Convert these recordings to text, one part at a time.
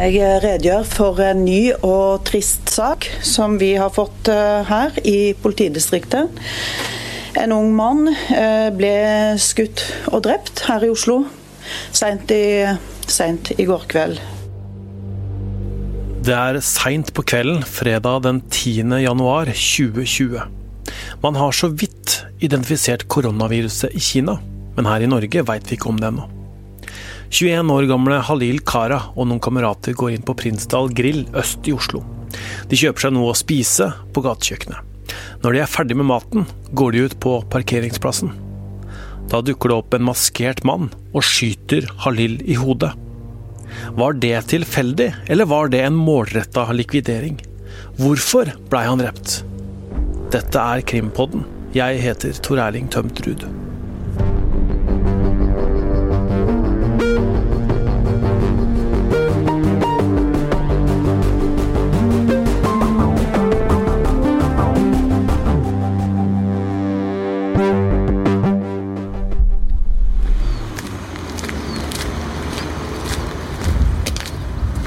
Jeg redegjør for en ny og trist sak som vi har fått eh, her i politidistriktet. En ung mann eh, ble skutt og drept her i Oslo sent i, i går kveld. Det er seint på kvelden fredag den 10. januar 2020. Man har så vidt identifisert koronaviruset i Kina, men her i Norge veit vi ikke om det ennå. 21 år gamle Halil Kara og noen kamerater går inn på Prinsdal grill øst i Oslo. De kjøper seg noe å spise på gatekjøkkenet. Når de er ferdig med maten, går de ut på parkeringsplassen. Da dukker det opp en maskert mann og skyter Halil i hodet. Var det tilfeldig, eller var det en målretta likvidering? Hvorfor blei han drept? Dette er Krimpodden. Jeg heter Tor Erling Tømtrud.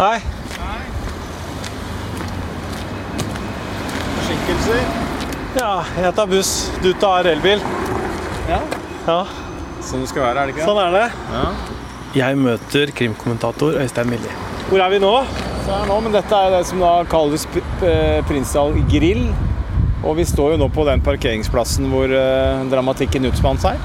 Hei. Forsinkelser? Ja, jeg tar buss. Du tar elbil. Ja. Ja, Sånn det skal være, er det ikke? sånn er det. Ja. Jeg møter krimkommentator Øystein Milli. Hvor er vi nå? Så her nå, men dette er det som da kalles Prinsdal grill. Og vi står jo nå på den parkeringsplassen hvor eh, dramatikken utspant seg.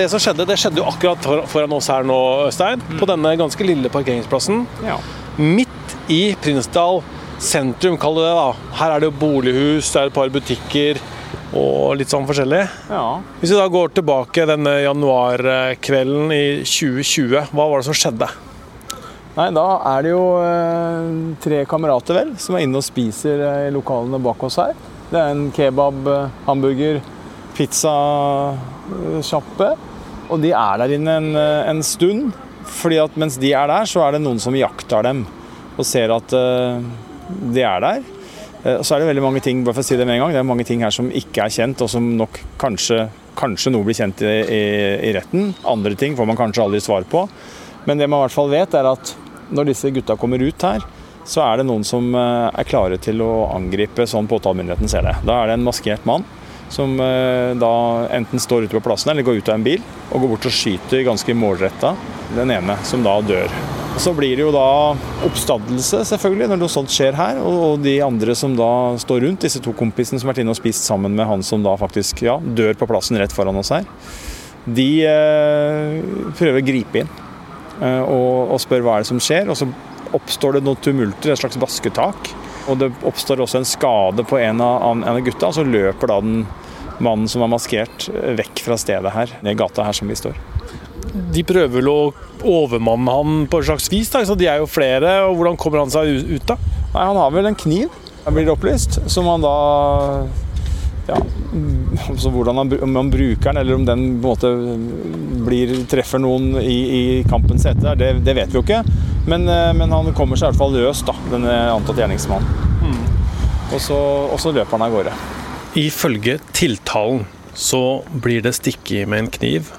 Det som skjedde, det skjedde jo akkurat foran oss her nå, Øystein. På denne ganske lille parkeringsplassen. Ja. Midt i Prinsdal sentrum, kall det det. da. Her er det jo bolighus, det er et par butikker og litt sånn forskjellig. ja. Hvis vi da går tilbake denne januarkvelden i 2020, hva var det som skjedde? Nei, da er det jo eh, tre kamerater vel som er inne og spiser eh, i lokalene bak oss her. Det er en kebab, hamburger, hamburger, pizzasjappe. Og de er der inne en, eh, en stund. fordi at mens de er der, så er det noen som jakter dem og ser at uh, de er der. Uh, så er det veldig mange ting bare for å si det med en gang, det er mange ting her som ikke er kjent, og som nok kanskje, kanskje noe blir kjent i, i, i retten. Andre ting får man kanskje aldri svar på. Men det man i hvert fall vet, er at når disse gutta kommer ut her, så er det noen som er klare til å angripe sånn påtalemyndigheten ser det. Da er det en maskert mann som eh, da enten står ute på plassen eller går ut av en bil og går bort og skyter ganske målretta den ene, som da dør. Så blir det jo da oppstandelse, selvfølgelig, når noe sånt skjer her. Og, de andre som da står rundt, disse to kompisene som har vært inne og spist sammen med han som da faktisk ja, dør på plassen rett foran oss her, de eh, prøver å gripe inn eh, og, og spør hva er det som skjer. Og så oppstår det noen tumulter, et slags basketak. Og det oppstår også en skade på en av, en av gutta. Så løper da den mannen som var maskert, vekk fra stedet her, ned gata her som vi står. De prøver vel å overmanne han på et slags vis, da, så de er jo flere. og Hvordan kommer han seg ut da? Nei, Han har vel en kniv, han blir opplyst, som han da ja, mm, så hvordan han, Om han bruker den, eller om den på en måte blir, treffer noen i, i kampens hete, det, det vet vi jo ikke. Men, eh, men han kommer seg i hvert fall løs, da, denne antatt gjerningsmannen. Og, så, og så løper han av gårde. Ifølge tiltalen så blir det stikket med en kniv,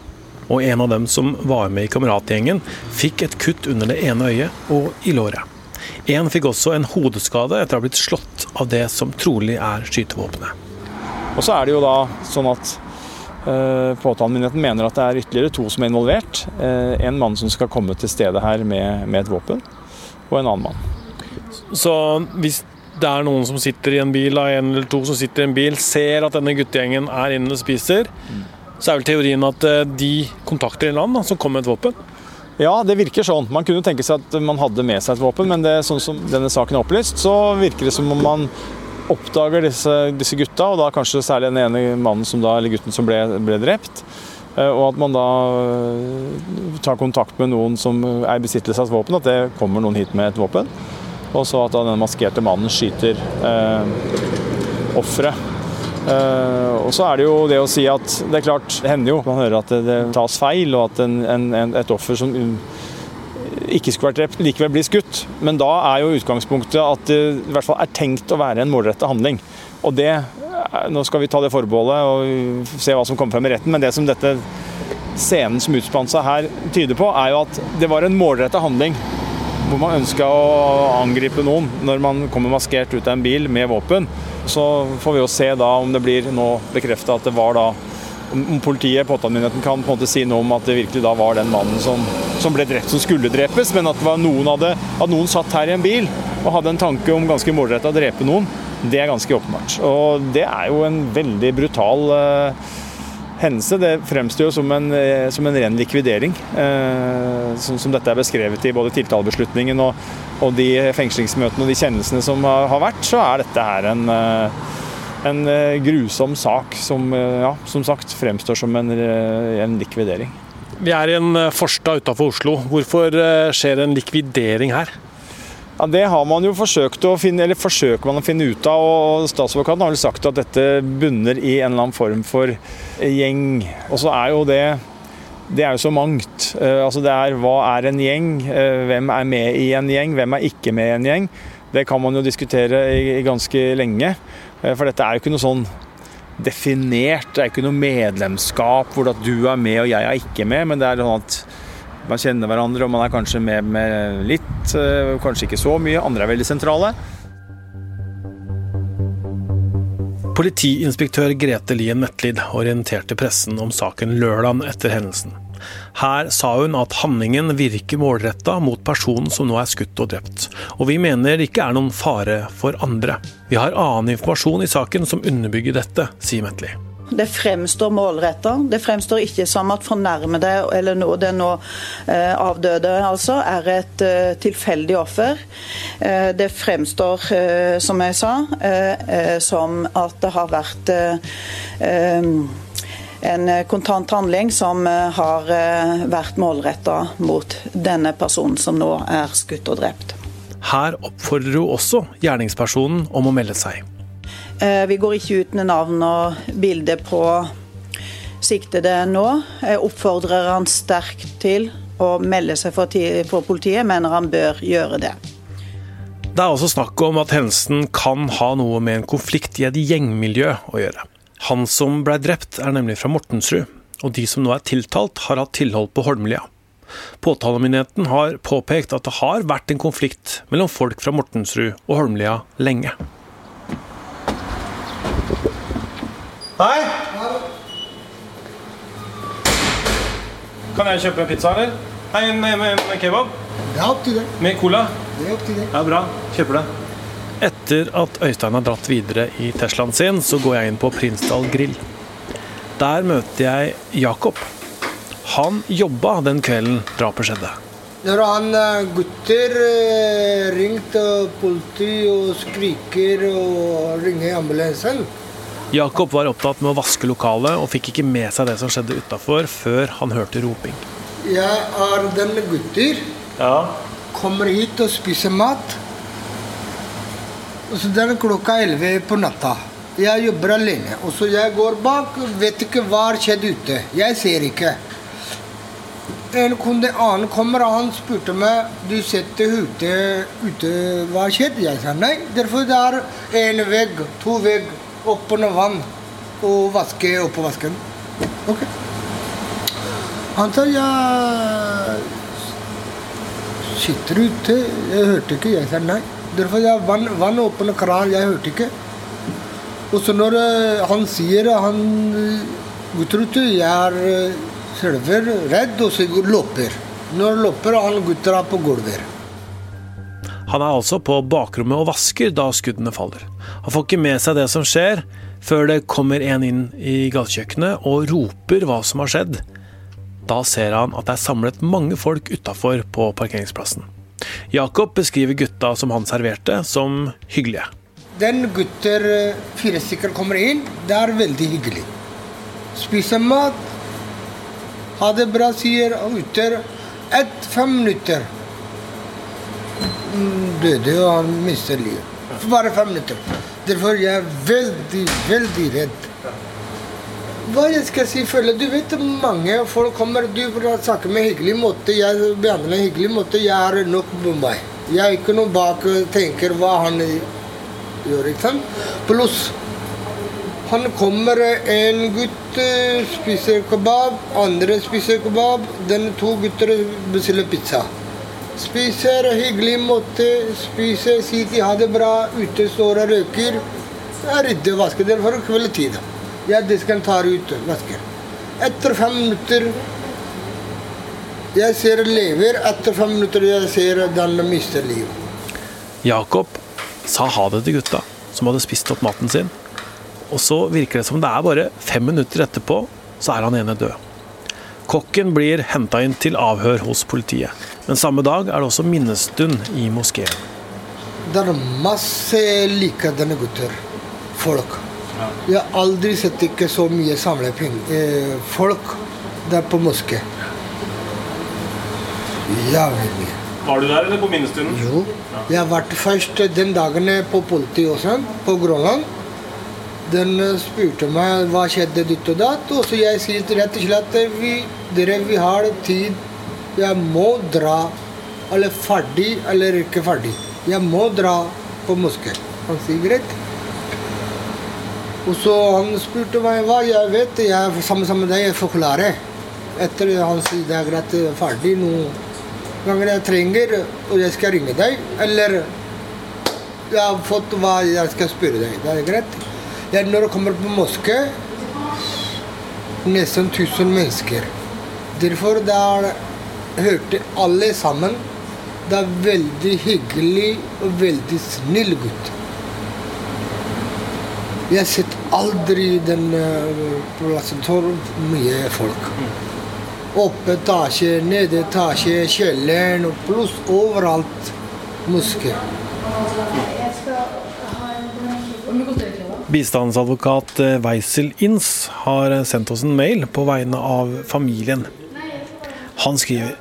og en av dem som var med i kameratgjengen, fikk et kutt under det ene øyet og i låret. En fikk også en hodeskade etter å ha blitt slått av det som trolig er skytevåpenet. Og så er det jo da sånn at påtalemyndigheten mener at det er ytterligere to som er involvert. Eh, en mann som skal komme til stedet her med, med et våpen, og en annen mann. Så hvis det er noen som sitter i en bil, da, en eller to som sitter i en bil, ser at denne guttegjengen er inne og spiser, så er vel teorien at eh, de kontakter en annen som kommer med et våpen. Ja, det virker sånn. Man kunne tenke seg at man hadde med seg et våpen, men det, sånn som denne saken er opplyst, så virker det som om man oppdager disse, disse gutta, og da kanskje særlig den ene mannen som da, eller gutten som ble, ble drept. eh, Og at man da eh, tar kontakt med noen som er i besittelse av et våpen, at det kommer noen hit med et våpen. Og så at da den maskerte mannen skyter eh, offeret. Eh, og så er det jo det å si at det er klart, det hender jo man hører at det, det tas feil, og at en, en, et offer som ikke skulle vært drept, likevel blir skutt. Men da er jo utgangspunktet at det i hvert fall er tenkt å være en målrettet handling. Og det, eh, Nå skal vi ta det forbeholdet og se hva som kommer frem i retten, men det som dette scenen som utspant seg her tyder på, er jo at det var en målrettet handling hvor man ønska å angripe noen når man kommer maskert ut av en bil med våpen. Så får vi jo se da om det blir nå bekrefta at det var da politiet, påtalemyndigheten, kan på en måte si noe om at det virkelig da var den mannen som, som ble drept, som skulle drepes, men at, noen hadde, at noen satt her i en bil og hadde en tanke om ganske målretta å drepe noen, det er ganske åpenbart. Og det er jo en veldig brutal uh, hendelse. Det fremstår jo som en, eh, som en ren likvidering, uh, som, som, dette er beskrevet i både tiltalebeslutningen og, og, de fengslingsmøtene og de kjennelsene som har, har vært, så er dette her en, eh, en eh, grusom sak som ja, som sagt fremstår som en, en likvidering. Vi er i en forstad utenfor Oslo. Hvorfor skjer en likvidering her? Ja, Det har man jo forsøkt å finne, eller forsøker man å finne ut av. og Statsadvokaten har vel sagt at dette bunner i en eller annen form for gjeng. Og så er jo det det er jo så mangt. Eh, altså det er Hva er en gjeng? Eh, hvem er med i en gjeng? Hvem er ikke med i en gjeng? Det kan man jo diskutere i, i ganske lenge. Eh, for dette er jo ikke noe sånn definert. Det er ikke noe medlemskap hvor at du er med og jeg er ikke med. Men det er sånn at man kjenner hverandre, og man er kanskje med med litt, eh, kanskje ikke så mye. Andre er veldig sentrale. Politiinspektør Grete Lien Metlid orienterte pressen om saken lørdag etter hendelsen. Her sa hun at handlingen virker målretta mot personen som nå er skutt og drept, og vi mener det ikke er noen fare for andre. Vi har annen informasjon i saken som underbygger dette, sier Metlid. Det fremstår målretta. Det fremstår ikke som at fornærmede, eller nå, den nå eh, avdøde, altså, er et eh, tilfeldig offer. Eh, det fremstår, eh, som jeg sa, eh, eh, som at det har vært en kontanthandling som har vært målretta mot denne personen som nå er skutt og drept. Her oppfordrer hun også gjerningspersonen om å melde seg. Eh, vi går ikke ut med navn og bilde på siktede nå. Jeg oppfordrer han sterkt til å melde seg for politiet, mener han bør gjøre det. Det er også snakk om at hendelsen kan ha noe med en konflikt i et gjengmiljø å gjøre. Han som ble drept er nemlig fra Mortensrud, og de som nå er tiltalt har hatt tilhold på Holmlia. Påtalemyndigheten har påpekt at det har vært en konflikt mellom folk fra Mortensrud og Holmlia lenge. Hei! Kan jeg kjøpe en pizza, eller? Nei, en, en, en kebab? Det er opp til deg. Med cola? Det er opp til deg. Ja, Bra. Kjøper det. Etter at Øystein har dratt videre i Teslaen sin, så går jeg inn på Prinsdal grill. Der møter jeg Jakob. Han jobba den kvelden drapet skjedde. Når han eh, gutter eh, ringte politi og skriker og ringer ambulansen Jakob var opptatt med å vaske lokalet, og fikk ikke med seg det som skjedde utafor, før han hørte roping. Jeg er den gutter. Ja. Kommer hit og spiser mat. Og så den klokka elleve på natta. Jeg jobber alene. Og så jeg går bak, vet ikke hva har skjedd ute. Jeg ser ikke. En kunde annen kommer, og han spurte meg du setter ute, ute hva har skjedd. Jeg sa nei. Derfor det er en vegg, to vegg oppå noe vann og vaske oppå vasken. Ok. Han sa jeg sitter ute. Jeg hørte ikke. Jeg sa nei. Derfor jeg vann, vann åpne kran. Jeg hørte ikke. Og så når uh, han sier han gutter ute, jeg er uh, selve redd, og så løper. Når løper han gutter er på gulvet. Han er altså på bakrommet og vasker da skuddene faller. Han får ikke med seg det som skjer, før det kommer en inn i gatekjøkkenet og roper hva som har skjedd. Da ser han at det er samlet mange folk utafor på parkeringsplassen. Jakob beskriver gutta som han serverte, som hyggelige. Den gutter fire stykker kommer inn, det er veldig hyggelig. Spiser mat, ha det bra, sier gutter. Ett fem minutter døde, og han mistet livet. Bare fem minutter. Derfor er jeg veldig, veldig redd. Hva skal jeg si, føler Du vet mange folk kommer Du snakker med hyggelig måte, jeg behandler en hyggelig måte. Jeg er nok på meg. Jeg er ikke noe bak og tenker hva han gjør. ikke sant? Pluss han kommer, en gutt eh, spiser kebab, andre spiser kebab. Den to gutter bestiller pizza. Spiser hyggelig måte, spiser, sier de ha det bra, ute står og røyker. Jeg rydder. Det får kveldstid. Jeg disken tar ut og. Etter fem minutter Jeg ser lever. Etter fem minutter jeg ser den mister livet. Jakob sa ha det til gutta, som hadde spist opp maten sin. Og så virker det som det er bare fem minutter etterpå, så er han ene død. Kokken blir henta inn til avhør hos politiet, men samme dag er det også minnestund i moskeen. Det er masse likedanne gutter. Folk. Jeg har aldri sett ikke så mye samlet eh, folk der på moské. Jævlig mye. Var du der eller på minnestunden? Jo. Jeg vært først den dagen på politiet også, på Grønland. Den spurte meg hva skjedde ditt og datt, og så jeg sier rett og slett vi, dere vi har tid. Jeg må dra. Eller ferdig eller ikke ferdig. Jeg må dra på moské. Han sier greit. Og så han spurte meg hva jeg vet. Jeg er sammen med deg, jeg forklarer. Etter han sier det er greit, ferdig Noen ganger jeg trenger, og jeg skal ringe deg. Eller jeg har fått hva jeg skal spørre deg. Det er greit. Jeg, når jeg kommer på moské, nesten 1000 mennesker. Derfor der hørte alle sammen. Det er veldig hyggelig og veldig snill gutt. Jeg sett aldri den plassen så mye folk. Oppe etasje, nede etasje, kjelleren, pluss overalt muske. Bistandsadvokat Weisel Inns har sendt oss en mail på vegne av familien. Han skriver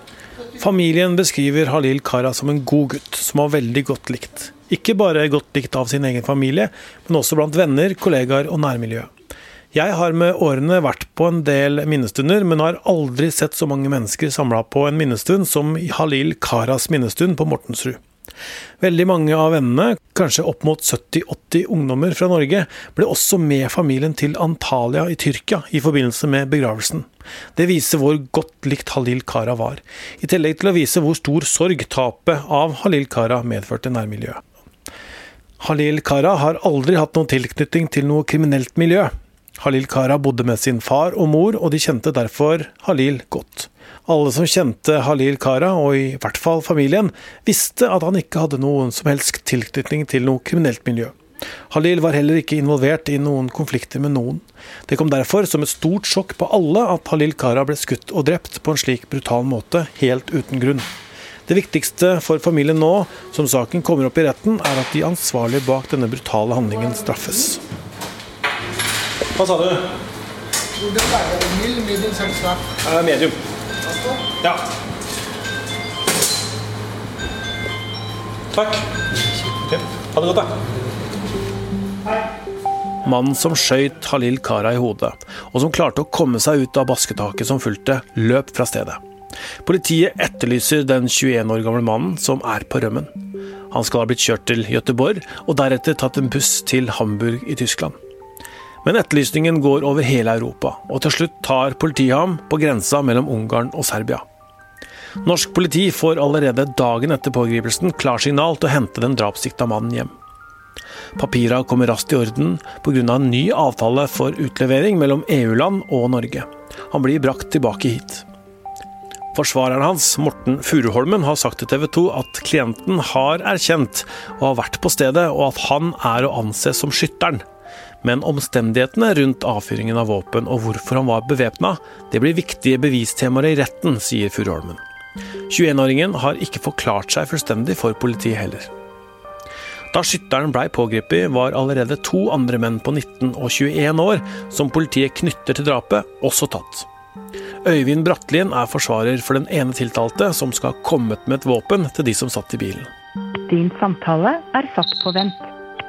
Familien beskriver Halil Kara som en god gutt, som var veldig godt likt. Ikke bare godt likt av sin egen familie, men også blant venner, kollegaer og nærmiljøet. Jeg har med årene vært på en del minnestunder, men har aldri sett så mange mennesker samla på en minnestund som Halil Karas minnestund på Mortensrud. Veldig mange av vennene, kanskje opp mot 70-80 ungdommer fra Norge, ble også med familien til Antalya i Tyrkia i forbindelse med begravelsen. Det viser hvor godt likt Halil Kara var, i tillegg til å vise hvor stor sorg tapet av Halil Kara medførte nærmiljøet. Halil Kara har aldri hatt noen tilknytning til noe kriminelt miljø. Halil Kara bodde med sin far og mor, og de kjente derfor Halil godt. Alle som kjente Halil Kara, og i hvert fall familien, visste at han ikke hadde noen som helst tilknytning til noe kriminelt miljø. Halil var heller ikke involvert i noen konflikter med noen. Det kom derfor som et stort sjokk på alle at Halil Kara ble skutt og drept på en slik brutal måte, helt uten grunn. Det viktigste for familien nå, som saken kommer opp i retten, er at de ansvarlige bak denne brutale handlingen straffes. Hva sa du? Medium. Ja. Takk. Ha det godt, da. Mannen som skøyt Halil Kara i hodet, og som klarte å komme seg ut av basketaket som fulgte, løp fra stedet. Politiet etterlyser den 21 år gamle mannen som er på rømmen. Han skal ha blitt kjørt til Gøteborg, og deretter tatt en buss til Hamburg i Tyskland. Men etterlysningen går over hele Europa, og til slutt tar politiet ham på grensa mellom Ungarn og Serbia. Norsk politi får allerede dagen etter pågripelsen klarsignal til å hente den drapssikta mannen hjem. Papira kommer raskt i orden pga. en ny avtale for utlevering mellom EU-land og Norge. Han blir brakt tilbake hit. Forsvareren hans, Morten Furuholmen, har sagt til TV 2 at klienten har erkjent og har vært på stedet, og at han er å anse som skytteren. Men omstendighetene rundt avfyringen av våpen og hvorfor han var bevæpna, det blir viktige bevistemaer i retten, sier Furuholmen. 21-åringen har ikke forklart seg fullstendig for politiet heller. Da skytteren blei pågrepet, var allerede to andre menn på 19 og 21 år, som politiet knytter til drapet, også tatt. Øyvind Brattlien er forsvarer for den ene tiltalte som skal ha kommet med et våpen til de som satt i bilen. Din samtale er satt på vent.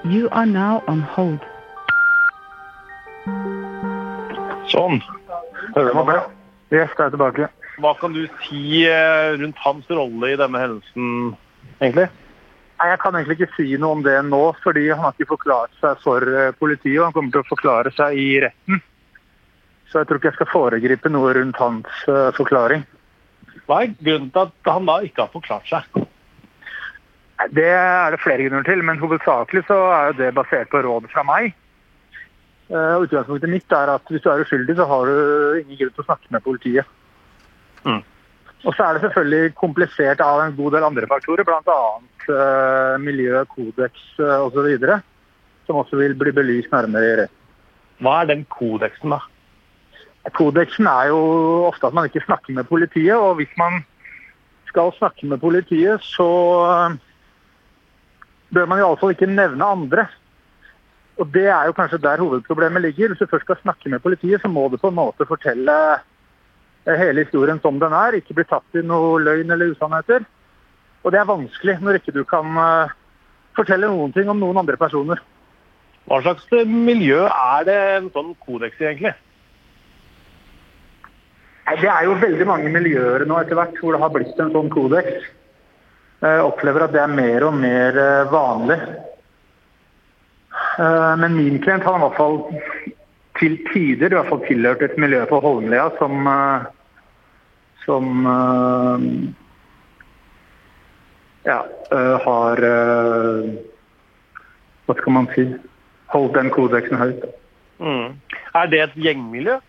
You are now on hold. Sånn. Hører du meg? Yes, jeg er tilbake. Hva kan du si eh, rundt hans rolle i denne hendelsen, egentlig? Nei, Jeg kan egentlig ikke si noe om det nå, fordi han har ikke forklart seg for eh, politiet. og Han kommer til å forklare seg i retten. Så jeg tror ikke jeg skal foregripe noe rundt hans uh, forklaring. Hva er grunnen til at han da ikke har forklart seg? Det er det flere grunner til, men hovedsakelig så er det basert på råd fra meg. Uh, Utgangspunktet mitt er at hvis du er uskyldig, så har du ingen grunn til å snakke med politiet. Mm. Og så er det selvfølgelig komplisert av en god del andre faktorer, bl.a. Uh, miljø, kodeks uh, osv., som også vil bli belyst nærmere i retten. Hva er den kodeksen, da? Kodeksen er jo ofte at man ikke snakker med politiet, og hvis man skal snakke med politiet, så uh, bør man iallfall ikke nevne andre. Og Det er jo kanskje der hovedproblemet ligger. Hvis du først skal snakke med politiet, så må du på en måte fortelle eh, hele historien som den er. Ikke bli tatt i noe løgn eller usannheter. Og det er vanskelig når ikke du kan uh, fortelle noen ting om noen andre personer. Hva slags eh, miljø er det en sånn kodeks i, egentlig? Det er jo veldig mange miljøer nå etter hvert hvor det har blitt en sånn kodeks. Jeg opplever at det er mer og mer vanlig. Men min klient har i hvert fall til tider i hvert fall tilhørt et miljø på Holmlia som, som ja, har Hva skal man si Holdt den kodeksen høyt. Mm. Er det et gjengmiljø?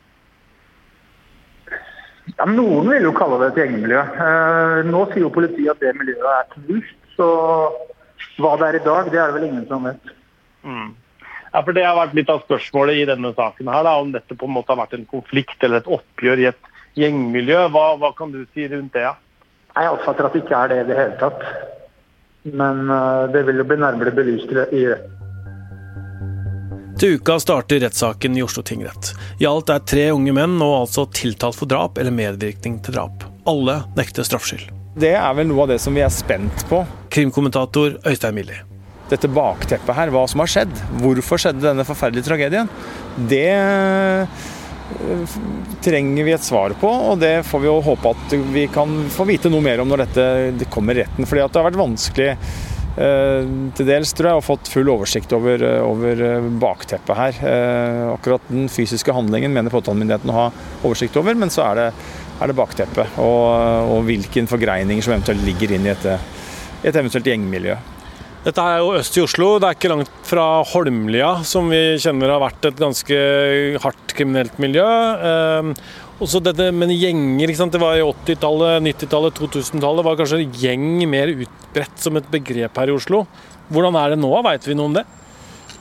Ja, Noen vil jo kalle det et gjengmiljø. Nå sier jo politiet at det miljøet er knust. Så hva det er i dag, det er det vel ingen som vet. Mm. Ja, for Det har vært litt av spørsmålet i denne saken, her, da, om dette på en måte har vært en konflikt eller et oppgjør i et gjengmiljø. Hva, hva kan du si rundt det? Ja? Jeg oppfatter at det ikke er det i det hele tatt. Men uh, det vil jo bli nærmere belyst i retten. Til uka starter rettssaken i Oslo tingrett. I alt er tre unge menn nå altså tiltalt for drap eller medvirkning til drap. Alle nekter straffskyld. Det er vel noe av det som vi er spent på. Krimkommentator Øystein Millie dette bakteppet her, hva som har skjedd. Hvorfor skjedde denne forferdelige tragedien? Det trenger vi et svar på, og det får vi jo håpe at vi kan få vite noe mer om når dette kommer retten. Fordi det har vært vanskelig eh, til dels tror jeg, og fått full oversikt over, over bakteppet her. Eh, akkurat den fysiske handlingen mener påtalemyndigheten å ha oversikt over, men så er det, er det bakteppet. Og, og hvilke forgreininger som eventuelt ligger inn i et, et eventuelt gjengmiljø. Dette er jo øst i Oslo. Det er ikke langt fra Holmlia, som vi kjenner har vært et ganske hardt kriminelt miljø. Eh, også dette men gjenger. Det var i 80-tallet, 90-tallet, 2000-tallet var kanskje gjeng mer utbredt som et begrep her i Oslo. Hvordan er det nå, veit vi noe om det?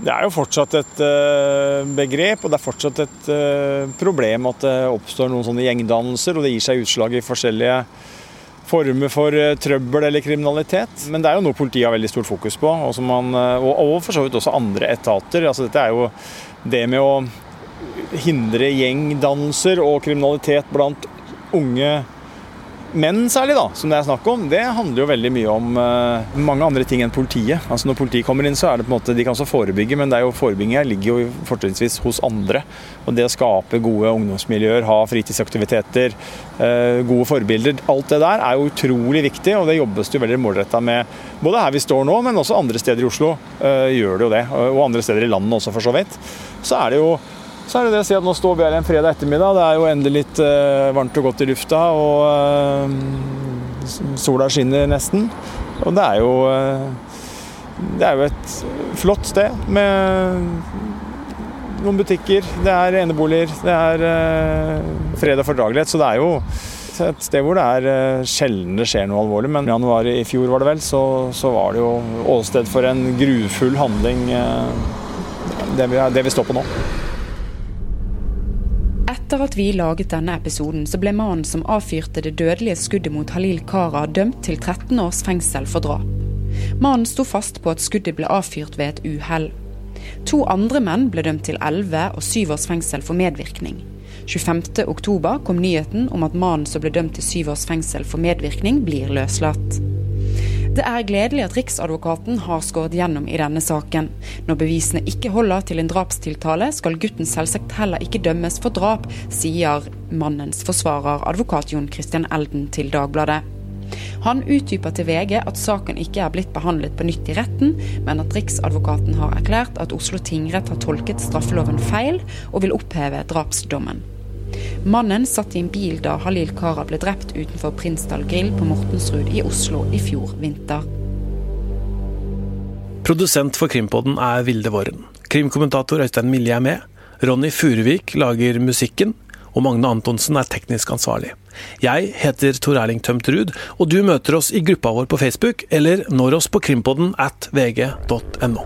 Det er jo fortsatt et uh, begrep, og det er fortsatt et uh, problem at det oppstår noen sånne gjengdannelser, og det gir seg utslag i forskjellige former for eh, trøbbel eller kriminalitet. Men det er jo noe politiet har veldig stort fokus på, og, man, eh, og for så vidt også andre etater. Altså, dette er jo det med å hindre gjengdannelser og kriminalitet blant unge menn særlig, da, som det er snakk om, det handler jo veldig mye om uh, mange andre ting enn politiet. Altså Når politiet kommer inn, så er det på en måte, de kan også forebygge, men det er jo forebygging her ligger jo fortrinnsvis hos andre. Og Det å skape gode ungdomsmiljøer, ha fritidsaktiviteter, uh, gode forbilder, alt det der er jo utrolig viktig, og det jobbes det jo veldig målretta med. Både her vi står nå, men også andre steder i Oslo uh, gjør det jo det. Og andre steder i landet også, for så vidt. Så er det jo så er det det å si at nå står vi her en fredag ettermiddag. Det er jo endelig litt uh, varmt og godt i lufta, og uh, sola skinner nesten. Og det er jo uh, Det er jo et flott sted med noen butikker, det er eneboliger, det er fred og fordragelighet. Så det er jo et sted hvor det er sjelden det skjer noe alvorlig. Men i januar i fjor var det vel, så, så var det jo åsted for en grufull handling, det vi, det vi står på nå. Etter at vi laget denne episoden, så ble mannen som avfyrte det dødelige skuddet mot Halil Kara, dømt til 13 års fengsel for drap. Mannen sto fast på at skuddet ble avfyrt ved et uhell. To andre menn ble dømt til 11 og 7 års fengsel for medvirkning. 25.10 kom nyheten om at mannen som ble dømt til 7 års fengsel for medvirkning, blir løslatt. Det er gledelig at Riksadvokaten har skåret gjennom i denne saken. Når bevisene ikke holder til en drapstiltale, skal gutten selvsagt heller ikke dømmes for drap, sier mannens forsvarer, advokat Jon Christian Elden, til Dagbladet. Han utdyper til VG at saken ikke er blitt behandlet på nytt i retten, men at Riksadvokaten har erklært at Oslo tingrett har tolket straffeloven feil, og vil oppheve drapsdommen. Mannen satt i en bil da Halil Kara ble drept utenfor Prinsdal grill på Mortensrud i Oslo i fjor vinter. Produsent for Krimpodden er Vilde Våren. Krimkommentator Øystein Milje er med. Ronny Furuvik lager musikken, og Magne Antonsen er teknisk ansvarlig. Jeg heter Tor Erling Tømt Ruud, og du møter oss i gruppa vår på Facebook, eller når oss på krimpodden at vg.no.